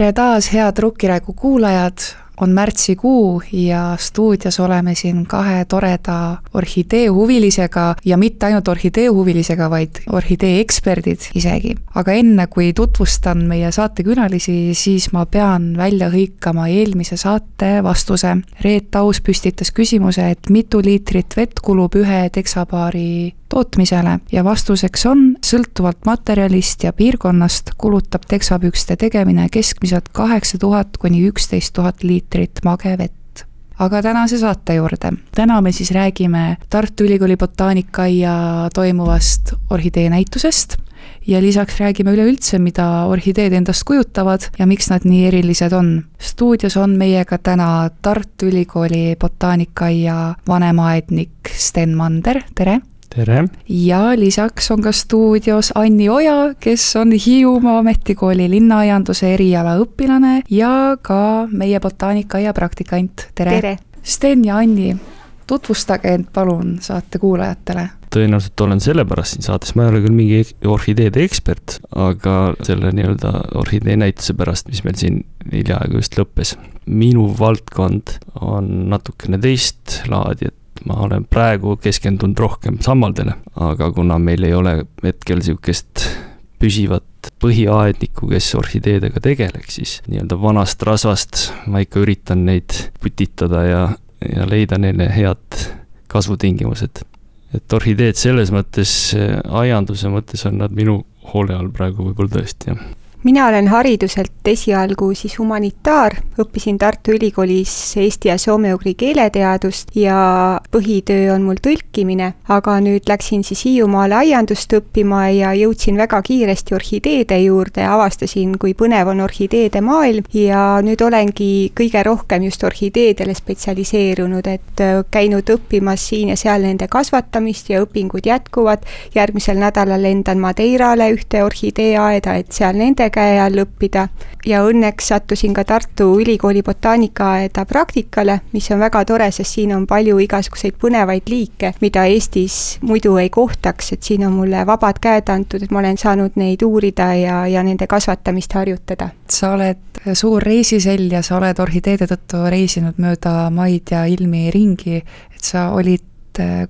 tere taas, head Rukkiraegu kuulajad, on märtsikuu ja stuudios oleme siin kahe toreda orhideehuvilisega ja mitte ainult orhideehuvilisega, vaid orhidee eksperdid isegi. aga enne, kui tutvustan meie saatekülalisi, siis ma pean välja hõikama eelmise saate vastuse. Reet Aus püstitas küsimuse, et mitu liitrit vett kulub ühe teksapaari tootmisele ja vastuseks on, sõltuvalt materjalist ja piirkonnast kulutab teksapükste tegemine keskmiselt kaheksa tuhat kuni üksteist tuhat liitrit magevett aga tänase saate juurde. täna me siis räägime Tartu Ülikooli botaanikaaia toimuvast orhideenäitusest ja lisaks räägime üleüldse, mida orhideed endast kujutavad ja miks nad nii erilised on. stuudios on meiega täna Tartu Ülikooli botaanikaaia vanemaaednik Sten Mander, tere! Tere! ja lisaks on ka stuudios Anni Oja, kes on Hiiumaa Ametikooli linnaaianduse eriala õpilane ja ka meie botaanikaaia praktikant, tere, tere.! Sten ja Anni, tutvustage end palun saate kuulajatele tõenäoliselt olen sellepärast siin saates, ma ei ole küll mingi orhideede ekspert, aga selle nii-öelda orhidee näituse pärast, mis meil siin hiljaaegu just lõppes. minu valdkond on natukene teist laadi, et ma olen praegu keskendunud rohkem sammaldele, aga kuna meil ei ole hetkel niisugust püsivat põhiaednikku, kes orhideedega tegeleks, siis nii-öelda vanast rasvast ma ikka üritan neid putitada ja, ja leida neile head kasvutingimused. et orhideed selles mõttes, aianduse mõttes on nad minu hoole all praegu võib-olla tõesti, jah mina olen hariduselt esialgu siis humanitaar, õppisin Tartu Ülikoolis eesti ja soome-ugri keeleteadust ja põhitöö on mul tõlkimine, aga nüüd läksin siis Hiiumaale aiandust õppima ja jõudsin väga kiiresti orhideede juurde, avastasin, kui põnev on orhideede maailm ja nüüd olengi kõige rohkem just orhideedele spetsialiseerunud, et käinud õppimas siin ja seal nende kasvatamist ja õpingud jätkuvad, järgmisel nädalal lendan Madeirale ühte orhideeaeda, et seal nende käe all õppida. Ja õnneks sattusin ka Tartu Ülikooli botaanikaaeda praktikale, mis on väga tore, sest siin on palju igasuguseid põnevaid liike, mida Eestis muidu ei kohtaks, et siin on mulle vabad käed antud, et ma olen saanud neid uurida ja, ja nende kasvatamist harjutada. sa oled suur reisisell ja sa oled orhideede tõttu reisinud mööda maid ja ilmi ringi, et sa olid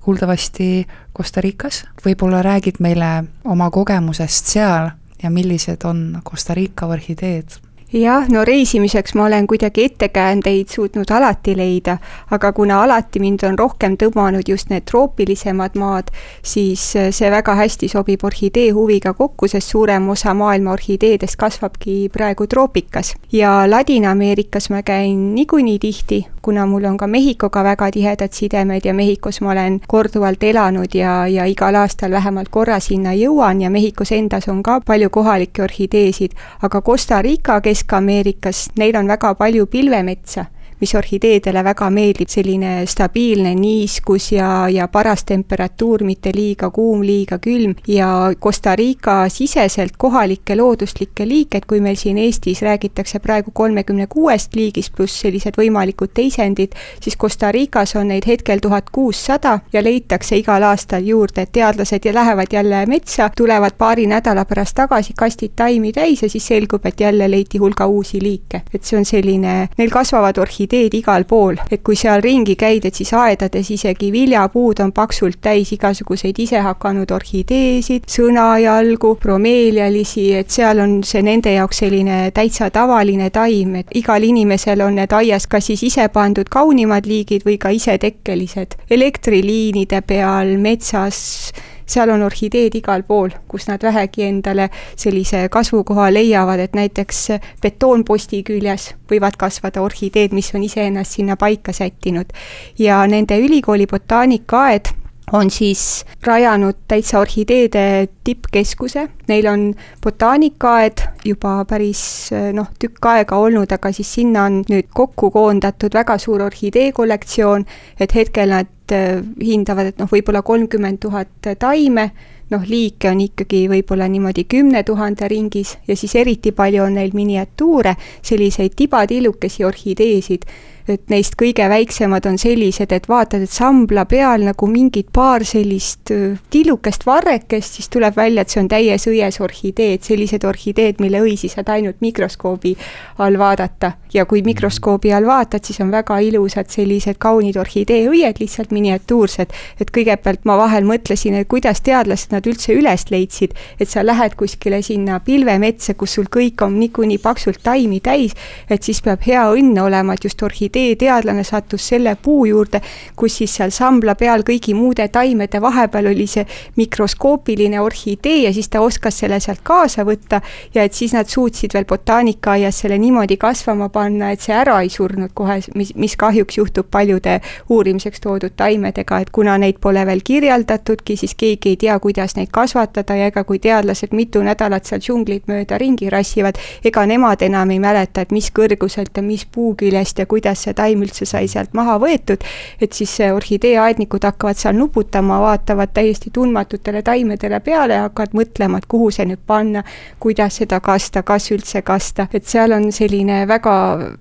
kuuldavasti Costa Ricas, võib-olla räägid meile oma kogemusest seal ja millised on Costa Rica orhideed? Jah, no reisimiseks ma olen kuidagi ettekäändeid suutnud alati leida, aga kuna alati mind on rohkem tõmmanud just need troopilisemad maad, siis see väga hästi sobib orhidee huviga kokku, sest suurem osa maailma orhideedest kasvabki praegu troopikas. ja Ladina-Ameerikas ma käin niikuinii tihti, kuna mul on ka Mehhikoga väga tihedad sidemed ja Mehhikos ma olen korduvalt elanud ja, ja igal aastal vähemalt korra sinna jõuan ja Mehhikos endas on ka palju kohalikke orhideesid, aga Costa Rica, Kesk-Ameerikas, neil on väga palju pilvemetsa mis orhideedele väga meeldib, selline stabiilne niiskus ja, ja paras temperatuur, mitte liiga kuum, liiga külm ja Costa Rica siseselt kohalikke looduslikke liike, et kui meil siin Eestis räägitakse praegu kolmekümne kuuest liigist pluss sellised võimalikud teisendid, siis Costa Ricas on neid hetkel tuhat kuussada ja leitakse igal aastal juurde, et teadlased ja lähevad jälle metsa, tulevad paari nädala pärast tagasi, kastid taimi täis ja siis selgub, et jälle leiti hulga uusi liike. et see on selline, neil kasvavad orhideed orhideed igal pool, et kui seal ringi käid, et siis aedades isegi viljapuud on paksult täis igasuguseid isehakanud orhideesid, sõnajalgu, bromeelialisi, et seal on see nende jaoks selline täitsa tavaline taim, et igal inimesel on need aias kas siis ise pandud kaunimad liigid või ka isetekkelised. elektriliinide peal, metsas seal on orhideed igal pool, kus nad vähegi endale sellise kasvukoha leiavad, et näiteks betoonposti küljes võivad kasvada orhideed, mis on iseennast sinna paika sättinud. ja nende ülikooli botaanikaaed on siis rajanud täitsa orhideede tippkeskuse, neil on botaanikaaed juba päris noh, tükk aega olnud, aga siis sinna on nüüd kokku koondatud väga suur orhidee kollektsioon, et hetkel nad äh, hindavad, et noh, võib-olla kolmkümmend tuhat taime, noh, liike on ikkagi võib-olla niimoodi kümne tuhande ringis ja siis eriti palju on neil miniatuure, selliseid tibatillukesi orhideesid et neist kõige väiksemad on sellised, et vaatad, et sambla peal nagu mingid paar sellist tillukest varrekest, siis tuleb välja, et see on täies õies orhidee, et sellised orhideed, mille õisi saad ainult mikroskoobi all vaadata. ja kui mikroskoobi all vaatad, siis on väga ilusad sellised kaunid orhidee õied, lihtsalt miniatuursed. et kõigepealt ma vahel mõtlesin, et kuidas teadlased nad üldse üles leidsid, et sa lähed kuskile sinna pilvemetsa, kus sul kõik on niikuinii paksult taimi täis, et siis peab hea õnn olema, et just orhidee teadlane sattus selle puu juurde, kus siis seal sambla peal kõigi muude taimede vahepeal oli see mikroskoopiline orhidee ja siis ta oskas selle sealt kaasa võtta ja et siis nad suutsid veel botaanikaaias selle niimoodi kasvama panna, et see ära ei surnud kohe, mis, mis kahjuks juhtub paljude uurimiseks toodud taimedega, et kuna neid pole veel kirjeldatudki, siis keegi ei tea, kuidas neid kasvatada ja ega kui teadlased mitu nädalat seal džunglit mööda ringi rassivad, ega nemad enam ei mäleta, et mis kõrguselt ja mis puuküljest ja kuidas see taim üldse sai sealt maha võetud, et siis orhideeaednikud hakkavad seal nuputama, vaatavad täiesti tundmatutele taimedele peale ja hakkavad mõtlema, et kuhu see nüüd panna, kuidas seda kasta, kas üldse kasta, et seal on selline väga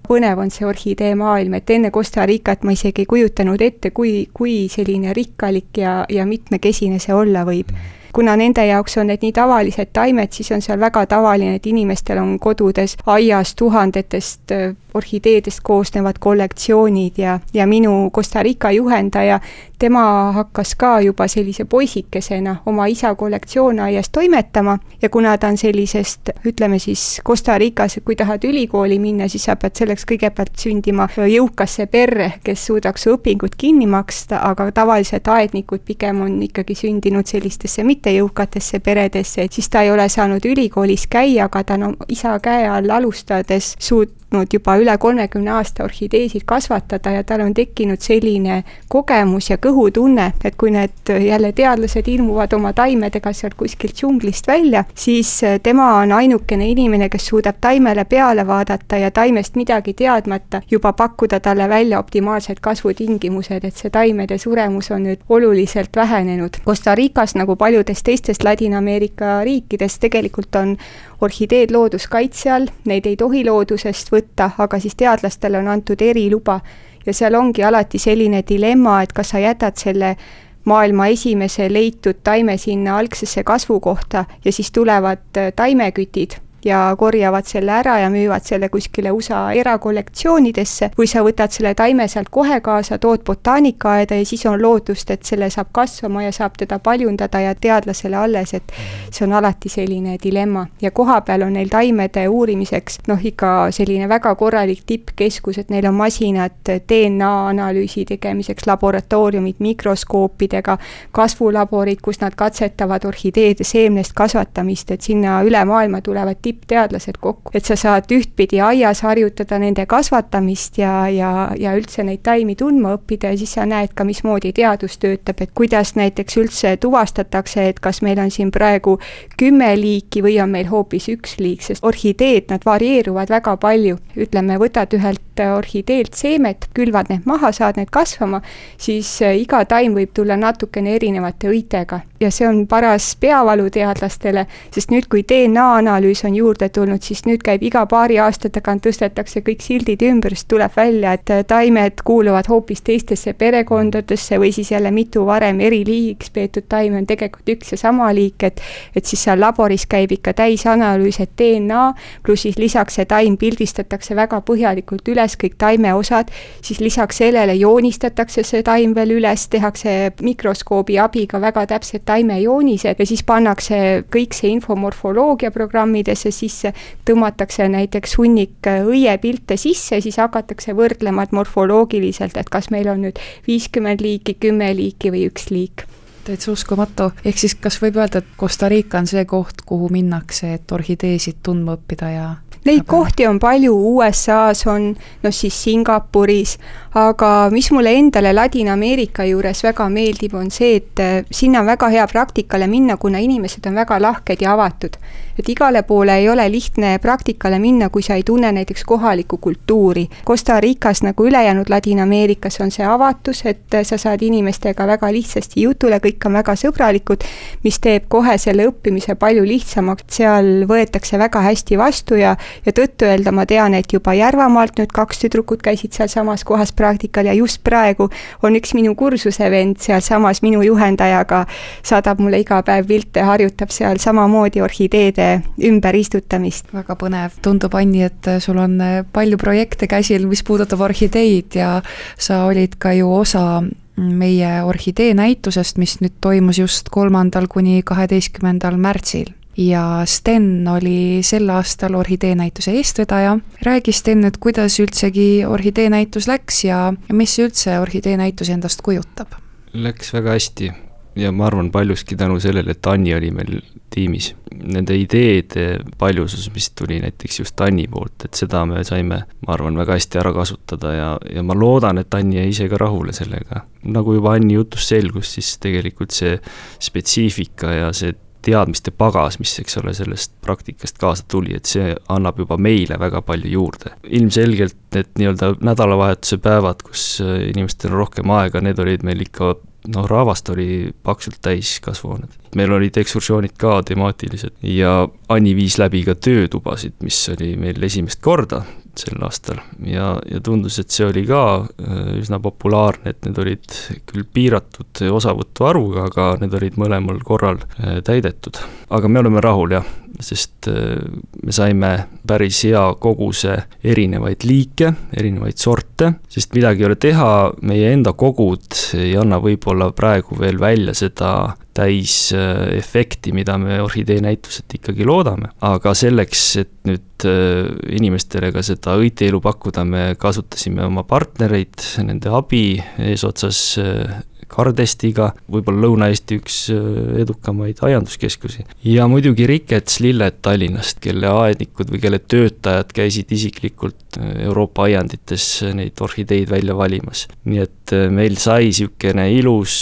põnev on see orhidee maailm, et enne Costa Ricat ma isegi ei kujutanud ette, kui, kui selline rikkalik ja, ja mitmekesine see olla võib kuna nende jaoks on need nii tavalised taimed, siis on seal väga tavaline, et inimestel on kodudes aias tuhandetest orhideedest koosnevad kollektsioonid ja, ja minu Costa Rica juhendaja, tema hakkas ka juba sellise poisikesena oma isa kollektsioonaias toimetama ja kuna ta on sellisest, ütleme siis Costa Ricas, kui tahad ülikooli minna, siis sa pead selleks kõigepealt sündima jõukasse perre, kes suudaks su õpingud kinni maksta, aga tavaliselt aednikud pigem on ikkagi sündinud sellistesse mittejõukatesse peredesse, et siis ta ei ole saanud ülikoolis käia, aga ta on isa käe all alustades suut-, suutnud juba üle kolmekümne aasta orhideesid kasvatada ja tal on tekkinud selline kogemus ja kõhutunne, et kui need jälle teadlased ilmuvad oma taimedega sealt kuskilt džunglist välja, siis tema on ainukene inimene, kes suudab taimele peale vaadata ja taimest midagi teadmata juba pakkuda talle välja optimaalsed kasvutingimused, et see taimede suremus on nüüd oluliselt vähenenud. Costa Ricas nagu paljudes teistes Ladina-Ameerika riikides tegelikult on orhideed looduskaitse all, neid ei tohi loodusest võtta, aga siis teadlastele on antud eriluba. ja seal ongi alati selline dilemma, et kas sa jätad selle maailma esimese leitud taime sinna algsesse kasvukohta ja siis tulevad taimekütid ja korjavad selle ära ja müüvad selle kuskile USA erakollektsioonidesse, või sa võtad selle taime sealt kohe kaasa, tood botaanikaaeda ja siis on lootust, et selle saab kasvama ja saab teda paljundada ja teadlasele alles, et see on alati selline dilemma. ja kohapeal on neil taimede uurimiseks noh, ikka selline väga korralik tippkeskus, et neil on masinad DNA analüüsi tegemiseks, laboratooriumid mikroskoopidega, kasvulaborid, kus nad katsetavad orhideede seemnest kasvatamist, et sinna üle maailma tulevad tippteadlased kokku, et sa saad ühtpidi aias harjutada nende kasvatamist ja, ja, ja üldse neid taimi tundma õppida ja siis sa näed ka, mismoodi teadus töötab, et kuidas näiteks üldse tuvastatakse, et kas meil on siin praegu kümme liiki või on meil hoopis üks liik, sest orhideed, nad varieeruvad väga palju. ütleme, võtad ühelt orhideelt seemet, külvad need maha, saad need kasvama, siis iga taim võib tulla natukene erinevate õitega ja see on paras peavalu teadlastele, sest nüüd, kui DNA analüüs on juurde tulnud, siis nüüd käib iga paari aasta tagant, tõstetakse kõik sildid ümber, siis tuleb välja, et taimed kuuluvad hoopis teistesse perekondadesse või siis jälle mitu varem eriliigiks peetud taime on tegelikult üks ja sama liik, et et siis seal laboris käib ikka täisanalüüs, et DNA, pluss siis lisaks see taim pildistatakse väga põhjalikult üles, kõik taimeosad, siis lisaks sellele joonistatakse see taim veel üles, tehakse mikroskoobi abiga väga täpsed taimejoonised ja siis pannakse kõik see info morfoloogia programmidesse sisse, tõmmatakse näiteks hunnik õiepilte sisse, siis hakatakse võrdlema, et morfoloogiliselt, et kas meil on nüüd viiskümmend liiki, kümme liiki või üks liik täitsa uskumatu, ehk siis kas võib öelda, et Costa Rica on see koht, kuhu minnakse, et orhideesid tundma õppida ja Neid kohti on palju, USA-s on, noh siis Singapuris, aga mis mulle endale Ladina-Ameerika juures väga meeldib, on see, et äh, sinna on väga hea praktikale minna, kuna inimesed on väga lahked ja avatud. Et igale poole ei ole lihtne praktikale minna, kui sa ei tunne näiteks kohalikku kultuuri. Costa Ricas nagu ülejäänud Ladina-Ameerikas on see avatus, et sa saad inimestega väga lihtsasti jutule, kõik on väga sõbralikud, mis teeb kohe selle õppimise palju lihtsamaks, seal võetakse väga hästi vastu ja ja tõtt-öelda ma tean, et juba Järvamaalt nüüd kaks tüdrukut käisid sealsamas kohas praktikal ja just praegu on üks minu kursuse vend sealsamas minu juhendajaga, saadab mulle iga päev pilte, harjutab seal samamoodi orhideede ümberistutamist. väga põnev, tundub Anni, et sul on palju projekte käsil, mis puudutab orhideid ja sa olid ka ju osa meie orhidee näitusest, mis nüüd toimus just kolmandal kuni kaheteistkümnendal märtsil ja Sten oli sel aastal orhidee näituse eestvedaja. räägi, Sten, et kuidas üldsegi orhidee näitus läks ja mis üldse orhidee näitus endast kujutab? Läks väga hästi ja ma arvan paljuski tänu sellele, et Anni oli meil tiimis. Nende ideede paljusus, mis tuli näiteks just Anni poolt, et seda me saime, ma arvan, väga hästi ära kasutada ja, ja ma loodan, et Anni jäi ise ka rahule sellega. nagu juba Anni jutust selgus, siis tegelikult see spetsiifika ja see teadmiste pagas, mis, eks ole, sellest praktikast kaasa tuli, et see annab juba meile väga palju juurde. ilmselgelt need nii-öelda nädalavahetuse päevad, kus inimestel on rohkem aega, need olid meil ikka noh, rahvast oli paksult täis kasvuhooned. meil olid ekskursioonid ka temaatilised ja Anni viis läbi ka töötubasid, mis oli meil esimest korda sel aastal ja, ja tundus, et see oli ka äh, üsna populaarne, et need olid küll piiratud osavõtu arvuga, aga need olid mõlemal korral äh, täidetud. aga me oleme rahul jah, sest äh, me saime päris hea koguse erinevaid liike, erinevaid sorte, sest midagi ei ole teha, meie enda kogud ei anna võib-olla praegu veel välja seda täisefekti, mida me orhidee näituselt ikkagi loodame. aga selleks, et nüüd äh, inimestele ka seda õiteelu pakkuda, me kasutasime oma partnereid, nende abi eesotsas äh, Kardestiga, võib-olla Lõuna-Eesti üks äh, edukamaid aianduskeskusi. ja muidugi Rikets Lilled Tallinnast, kelle aednikud või kelle töötajad käisid isiklikult Euroopa aiandites neid orhideid välja valimas. nii et meil sai niisugune ilus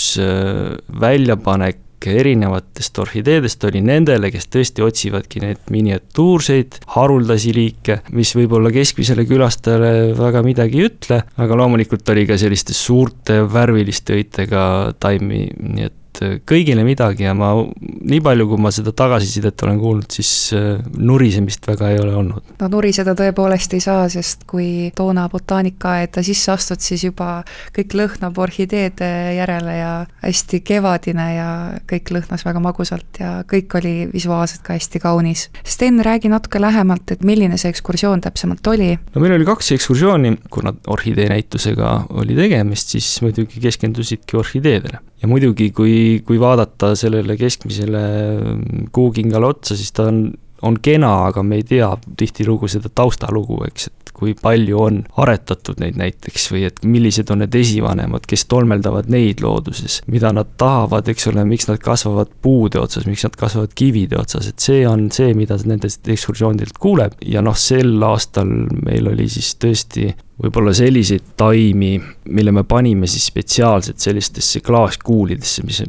väljapanek erinevatest orhideedest oli nendele, kes tõesti otsivadki neid miniatuurseid haruldasi liike, mis võib-olla keskmisele külastajale väga midagi ei ütle, aga loomulikult oli ka selliste suurte värviliste õitega taimi, nii et et äh, kõigile midagi ja ma, nii palju, kui ma seda tagasisidet olen kuulnud, siis äh, nurisemist väga ei ole olnud. no nuriseda tõepoolest ei saa, sest kui toona botaanikaaeda sisse astud, siis juba kõik lõhnab orhideede järele ja hästi kevadine ja kõik lõhnas väga magusalt ja kõik oli visuaalselt ka hästi kaunis. Sten, räägi natuke lähemalt, et milline see ekskursioon täpsemalt oli? no meil oli kaks ekskursiooni, kuna orhidee näitusega oli tegemist, siis muidugi keskendusidki orhideedele ja muidugi, kui, kui vaadata sellele keskmisele kuukingale otsa, siis ta on, on kena, aga me ei tea tihtilugu seda taustalugu, eks, et kui palju on aretatud neid näiteks või et millised on need esivanemad, kes tolmeldavad neid looduses, mida nad tahavad, eks ole, miks nad kasvavad puude otsas, miks nad kasvavad kivide otsas, et see on see, mida nendest ekskursioonidelt kuuleb. Ja noh, sel aastal meil oli siis tõesti võib-olla selliseid taimi, mille me panime siis spetsiaalselt sellistesse klaaskuulidesse, mis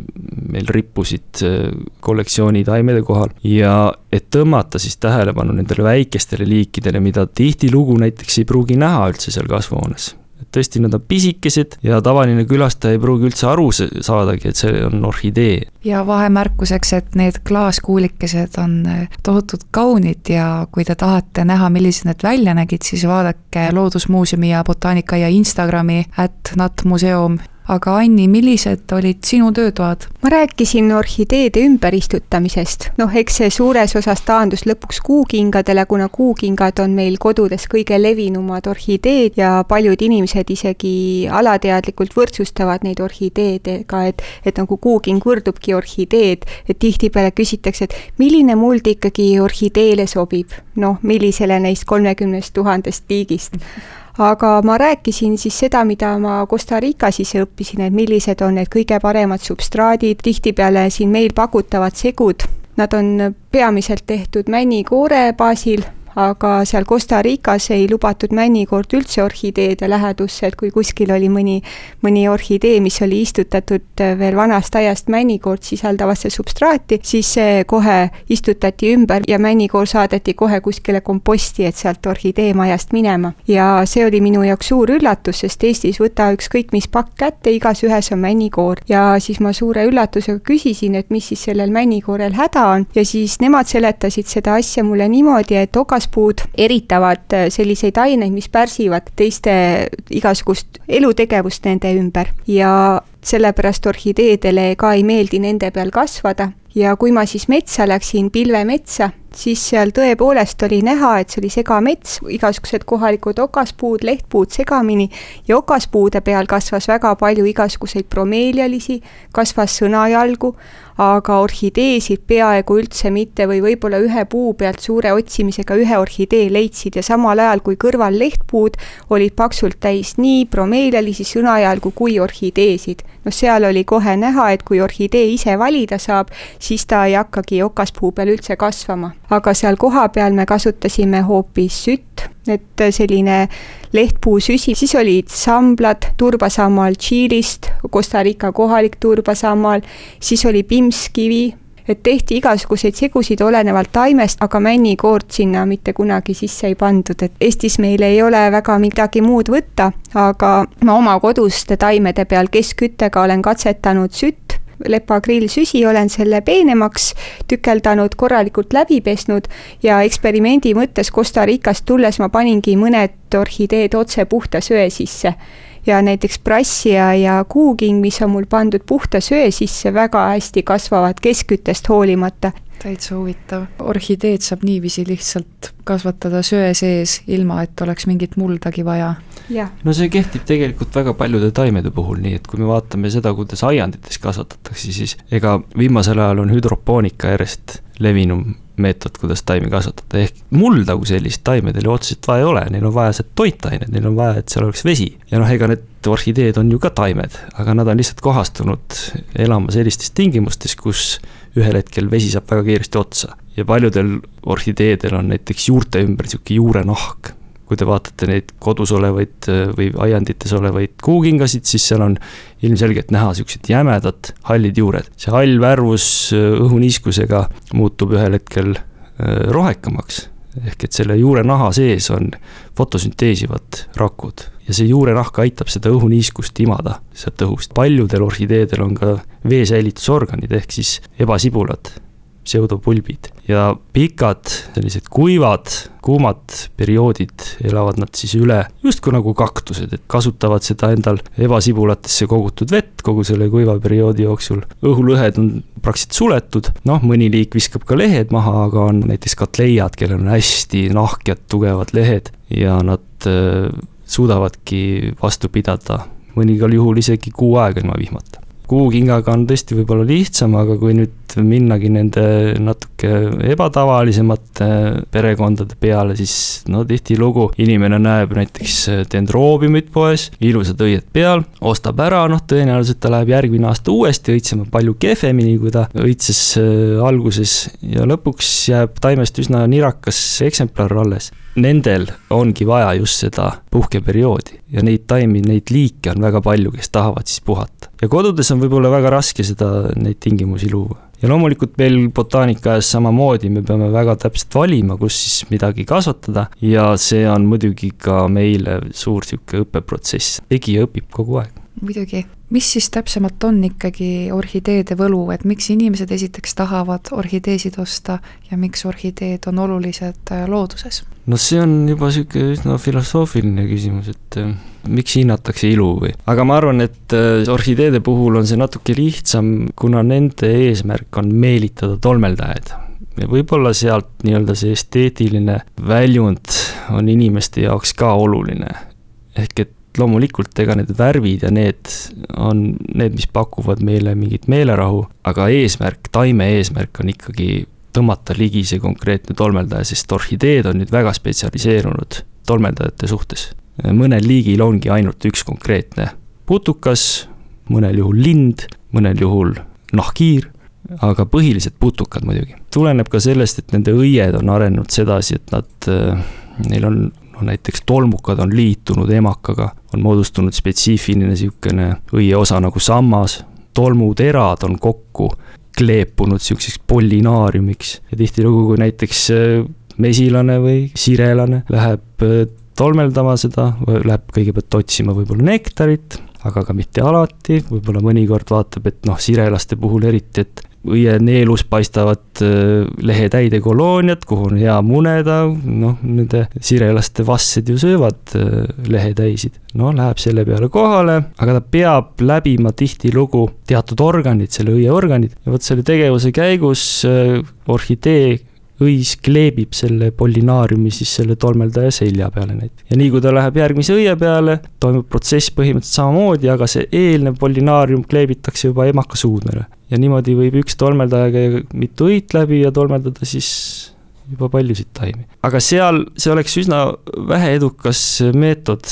meil rippusid äh, kollektsiooni taimede kohal. Ja et tõmmata siis tähelepanu nendele väikestele liikidele, mida tihtilugu näiteks ei pruugi näha üldse seal kasvuhoones et tõesti, nad on pisikesed ja tavaline külastaja ei pruugi üldse aru saadagi, et see on orhidee. ja vahemärkuseks, et need klaaskuulikesed on äh, tohutult kaunid ja kui te tahate näha, millised need välja nägid, siis vaadake Loodusmuuseumi ja Botaanika ja Instagrami, at natmuseum aga Anni, millised olid sinu töötoad? ma rääkisin orhideede ümberistutamisest, noh, eks see suures osas taandus lõpuks kuukingadele, kuna kuukingad on meil kodudes kõige levinumad orhideed ja paljud inimesed isegi alateadlikult võrdsustavad neid orhideedega, et et nagu kuuking võrdubki orhideed, et tihtipeale küsitakse, et milline muld ikkagi orhideele sobib, noh, millisele neist kolmekümnest tuhandest liigist aga ma rääkisin siis seda, mida ma Costa Ricas ise õppisin, et millised on need kõige paremad substraadid, tihtipeale siin meil pakutavad segud, nad on peamiselt tehtud männikoore baasil, aga seal Costa Ricas ei lubatud männikoort üldse orhideede lähedusse, et kui kuskil oli mõni, mõni orhidee, mis oli istutatud veel vanast ajast männikoort sisaldavasse substraati, siis see kohe istutati ümber ja männikoor saadeti kohe kuskile komposti, et sealt orhideemajast minema. ja see oli minu jaoks suur üllatus, sest Eestis võta ükskõik mis pakk kätte, igas ühes on männikoor ja siis ma suure üllatusega küsisin, et mis siis sellel männikoorel häda on ja siis nemad seletasid seda asja mulle niimoodi, et okaspuud eritavad äh, selliseid aineid, mis pärsivad teiste igasugust elutegevust nende ümber. Ja sellepärast orhideedele ka ei meeldi nende peal kasvada. Ja kui ma siis metsa läksin, pilvemetsa, siis seal tõepoolest oli näha, et see oli segamets, igasugused kohalikud okaspuud, lehtpuud segamini ja okaspuude peal kasvas väga palju igasuguseid bromeelialisi, kasvas sõnajalgu, aga orhideesid peaaegu üldse mitte või võib-olla ühe puu pealt suure otsimisega ühe orhidee leidsid ja samal ajal kui kõrval lehtpuud olid paksult täis nii bromeelialisi sõnajalgu kui orhideesid. noh, seal oli kohe näha, et kui orhidee ise valida saab, siis ta ei hakkagi okaspuu peal üldse kasvama. Aga seal kohapeal me kasutasime hoopis sütt, et selline lehtpuusüsi, siis olid samblad turbasammal Tšiilist, Costa Rica kohalik turbasammal, siis oli pimpskivi, et tehti igasuguseid segusid olenevalt taimest, aga männikoort sinna mitte kunagi sisse ei pandud, et Eestis meil ei ole väga midagi muud võtta, aga ma oma koduste taimede peal keskküttega olen katsetanud sütt lepagrillsüsi, olen selle peenemaks tükeldanud, korralikult läbi pesnud ja eksperimendi mõttes Costa Ricast tulles ma paningi mõned orhideed otse puhta söe sisse. Ja näiteks brassia ja kuuking, mis on mul pandud puhta söe sisse, väga hästi kasvavad keskküttest hoolimata täitsa huvitav. orhideed saab niiviisi lihtsalt kasvatada söe sees, ilma et oleks mingit muldagi vaja. no see kehtib tegelikult väga paljude taimede puhul, nii et kui me vaatame seda, kuidas aiandites kasvatatakse, siis ega viimasel ajal on hüdropoonika järjest levinum meetod, kuidas taimi kasvatada, ehk mulda kui sellist taimedel ju otseselt vaja ei ole, neil on vaja sealt toitained, neil on vaja, et seal oleks vesi. ja noh, ega need orhideed on ju ka taimed, aga nad on lihtsalt kohastunud elama sellistes tingimustes, kus ühel hetkel vesi saab väga kiiresti otsa. ja paljudel orhideedel on näiteks juurte ümber niisugune juurenahk. kui te vaatate neid kodus olevaid või aiandites olevaid kuukingasid, siis seal on ilmselgelt näha niisugused jämedad hallid juured. see hall värvus õhuniiskusega muutub ühel hetkel äh, rohekamaks ehk et selle juurenaha sees on fotosünteesivad rakud ja see juurenahk aitab seda õhuniiskust imada sealt õhust. paljudel orhideedel on ka veesäilitusorganid ehk siis ebasibulad, pseudopulbid ja pikad sellised kuivad, kuumad perioodid elavad nad siis üle justkui nagu kaktused, et kasutavad seda endal ebasibulatesse kogutud vett kogu selle kuiva perioodi jooksul. õhulõhed on praktiliselt suletud, noh, mõni liik viskab ka lehed maha, aga on näiteks katleiad, kellel on hästi nahkjad, tugevad lehed ja nad äh, suudavadki vastu pidada mõningal juhul isegi kuu aega ilma vihmata kuukingaga on tõesti võib-olla lihtsam, aga kui nüüd minnagi nende natuke ebatavalisemate perekondade peale, siis no tihtilugu inimene näeb näiteks dendroobiumit poes, ilusad õied peal, ostab ära, noh, tõenäoliselt ta läheb järgmine aasta uuesti õitsema palju kehvemini, kui ta õitses äh, alguses ja lõpuks jääb taimest üsna nirakas eksemplar alles. Nendel ongi vaja just seda puhkeperioodi ja neid taimi, neid liike on väga palju, kes tahavad siis puhata. ja kodudes on võib-olla väga raske seda, neid tingimusi luua. ja loomulikult meil botaanikaajas samamoodi, me peame väga täpselt valima, kus siis midagi kasvatada ja see on muidugi ka meile suur niisugune õppeprotsess, tegija õpib kogu aeg muidugi, mis siis täpsemalt on ikkagi orhideede võlu, et miks inimesed esiteks tahavad orhideesid osta ja miks orhideed on olulised äh, looduses? no see on juba niisugune üsna filosoofiline küsimus, et äh, miks hinnatakse ilu või, aga ma arvan, et äh, orhideede puhul on see natuke lihtsam, kuna nende eesmärk on meelitada tolmeldajaid ja võib-olla sealt nii-öelda see esteetiline väljund on inimeste jaoks ka oluline. ehk et loomulikult, ega need värvid ja need on need, mis pakuvad meile mingit meelerahu, aga eesmärk, taime eesmärk on ikkagi tõmmata ligi see konkreetne tolmeldaja, sest orhideed on nüüd väga spetsialiseerunud tolmeldajate suhtes. mõnel liigil ongi ainult üks konkreetne putukas, mõnel juhul lind, mõnel juhul nahkhiir aga põhiliselt putukad muidugi. tuleneb ka sellest, et nende õied on arenenud sedasi, et nad, neil on no näiteks tolmukad on liitunud emakaga, on moodustunud spetsiifiline niisugune õieosa nagu sammas, tolmuterad on kokku kleepunud niisuguseks pollinaariumiks. ja tihtilugu, kui näiteks äh, mesilane või sirelane läheb äh, tolmeldama seda, läheb kõigepealt otsima võib-olla nektarit, aga ka mitte alati, võib-olla mõnikord vaatab, et noh, sirelaste puhul eriti, et õieneelus paistavad äh, lehetäide kolooniad, kuhu on hea muneda, noh, nende sirelaste vassed ju söövad äh, lehetäisid. no läheb selle peale kohale, aga ta peab läbima tihtilugu teatud organid, selle õieorganid ja vot selle tegevuse käigus äh, orhidee õis kleebib selle pollinaariumi siis selle tolmeldaja selja peale näiteks. ja nii kui ta läheb järgmise õie peale, toimub protsess põhimõtteliselt samamoodi, aga see eelnev pollinaarium kleebitakse juba emaka suudmele. ja niimoodi võib üks tolmeldaja käia mitu õit läbi ja tolmeldada siis juba paljusid taimi. aga seal, see oleks üsna väheedukas meetod,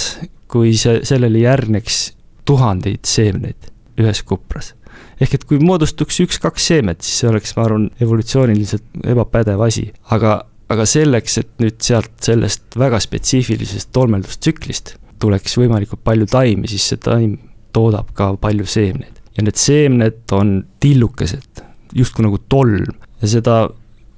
kui see, sellele järgneks tuhandeid seemneid ühes kupras ehk et kui moodustuks üks-kaks seemet, siis see oleks, ma arvan, evolutsiooniliselt ebapädev asi, aga, aga selleks, et nüüd sealt sellest väga spetsiifilisest tolmeldustsüklist tuleks võimalikult palju taimi, siis see taim toodab ka palju seemneid. ja need seemned on tillukesed, justkui nagu tolm ja seda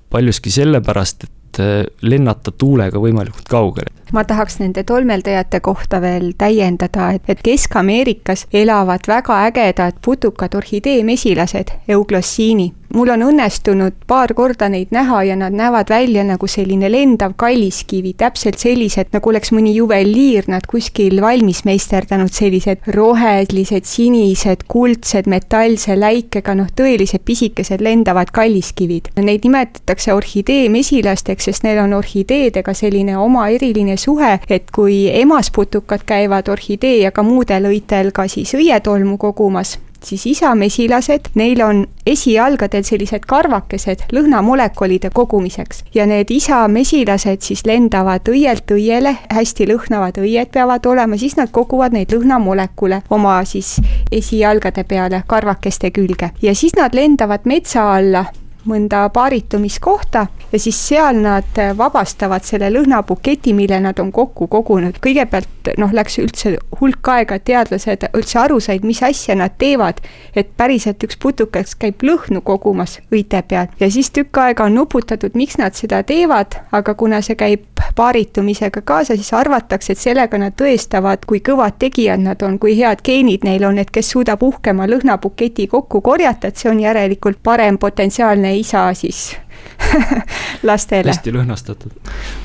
paljuski sellepärast, et eh, lennata tuulega võimalikult kaugele. Ma tahaks nende tolmeldajate kohta veel täiendada, et, et Kesk-Ameerikas elavad väga ägedad putukad orhideemesilased, euglossiini mul on õnnestunud paar korda neid näha ja nad näevad välja nagu selline lendav kalliskivi, täpselt sellised, nagu oleks mõni juveliir nad kuskil valmis meisterdanud, sellised rohelised, sinised, kuldsed, metallse läikega, noh, tõelised pisikesed lendavad kalliskivid. Neid nimetatakse orhideemesilasteks, sest neil on orhideedega selline oma eriline suhe, et kui emasputukad käivad orhidee ja ka muudel õitel ka siis õietolmu kogumas, siis isamesilased, neil on esialgadel sellised karvakesed lõhnamolekulide kogumiseks. Ja need isamesilased siis lendavad õielt õiele, hästi lõhnavad õied peavad olema, siis nad koguvad neid lõhnamolekule oma siis esijalgade peale, karvakeste külge. Ja siis nad lendavad metsa alla mõnda paaritumiskohta ja siis seal nad vabastavad selle lõhnabuketi, mille nad on kokku kogunud. kõigepealt noh, läks üldse hulk aega, et teadlased üldse aru said, mis asja nad teevad, et päriselt üks putukas käib lõhnu kogumas õite peal ja siis tükk aega on nuputatud, miks nad seda teevad, aga kuna see käib paaritumisega kaasa, siis arvatakse, et sellega nad tõestavad, kui kõvad tegijad nad on, kui head geenid neil on, et kes suudab uhkema lõhnabuketi kokku korjata, et see on järelikult parem potentsiaalne isa siis lastele. hästi lõhnastatud.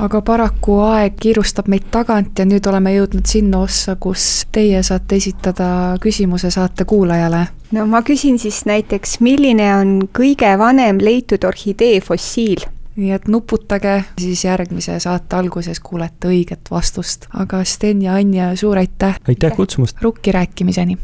aga paraku aeg kiirustab meid tagant ja nüüd oleme jõudnud sinna ossa, kus teie saate esitada küsimuse saate kuulajale. no ma küsin siis näiteks, milline on kõige vanem leitud orhidee fossiil? nii et nuputage, siis järgmise saate alguses kuulete õiget vastust. aga Sten ja Anja, suur aitäh! aitäh kutsumast! rukki rääkimiseni!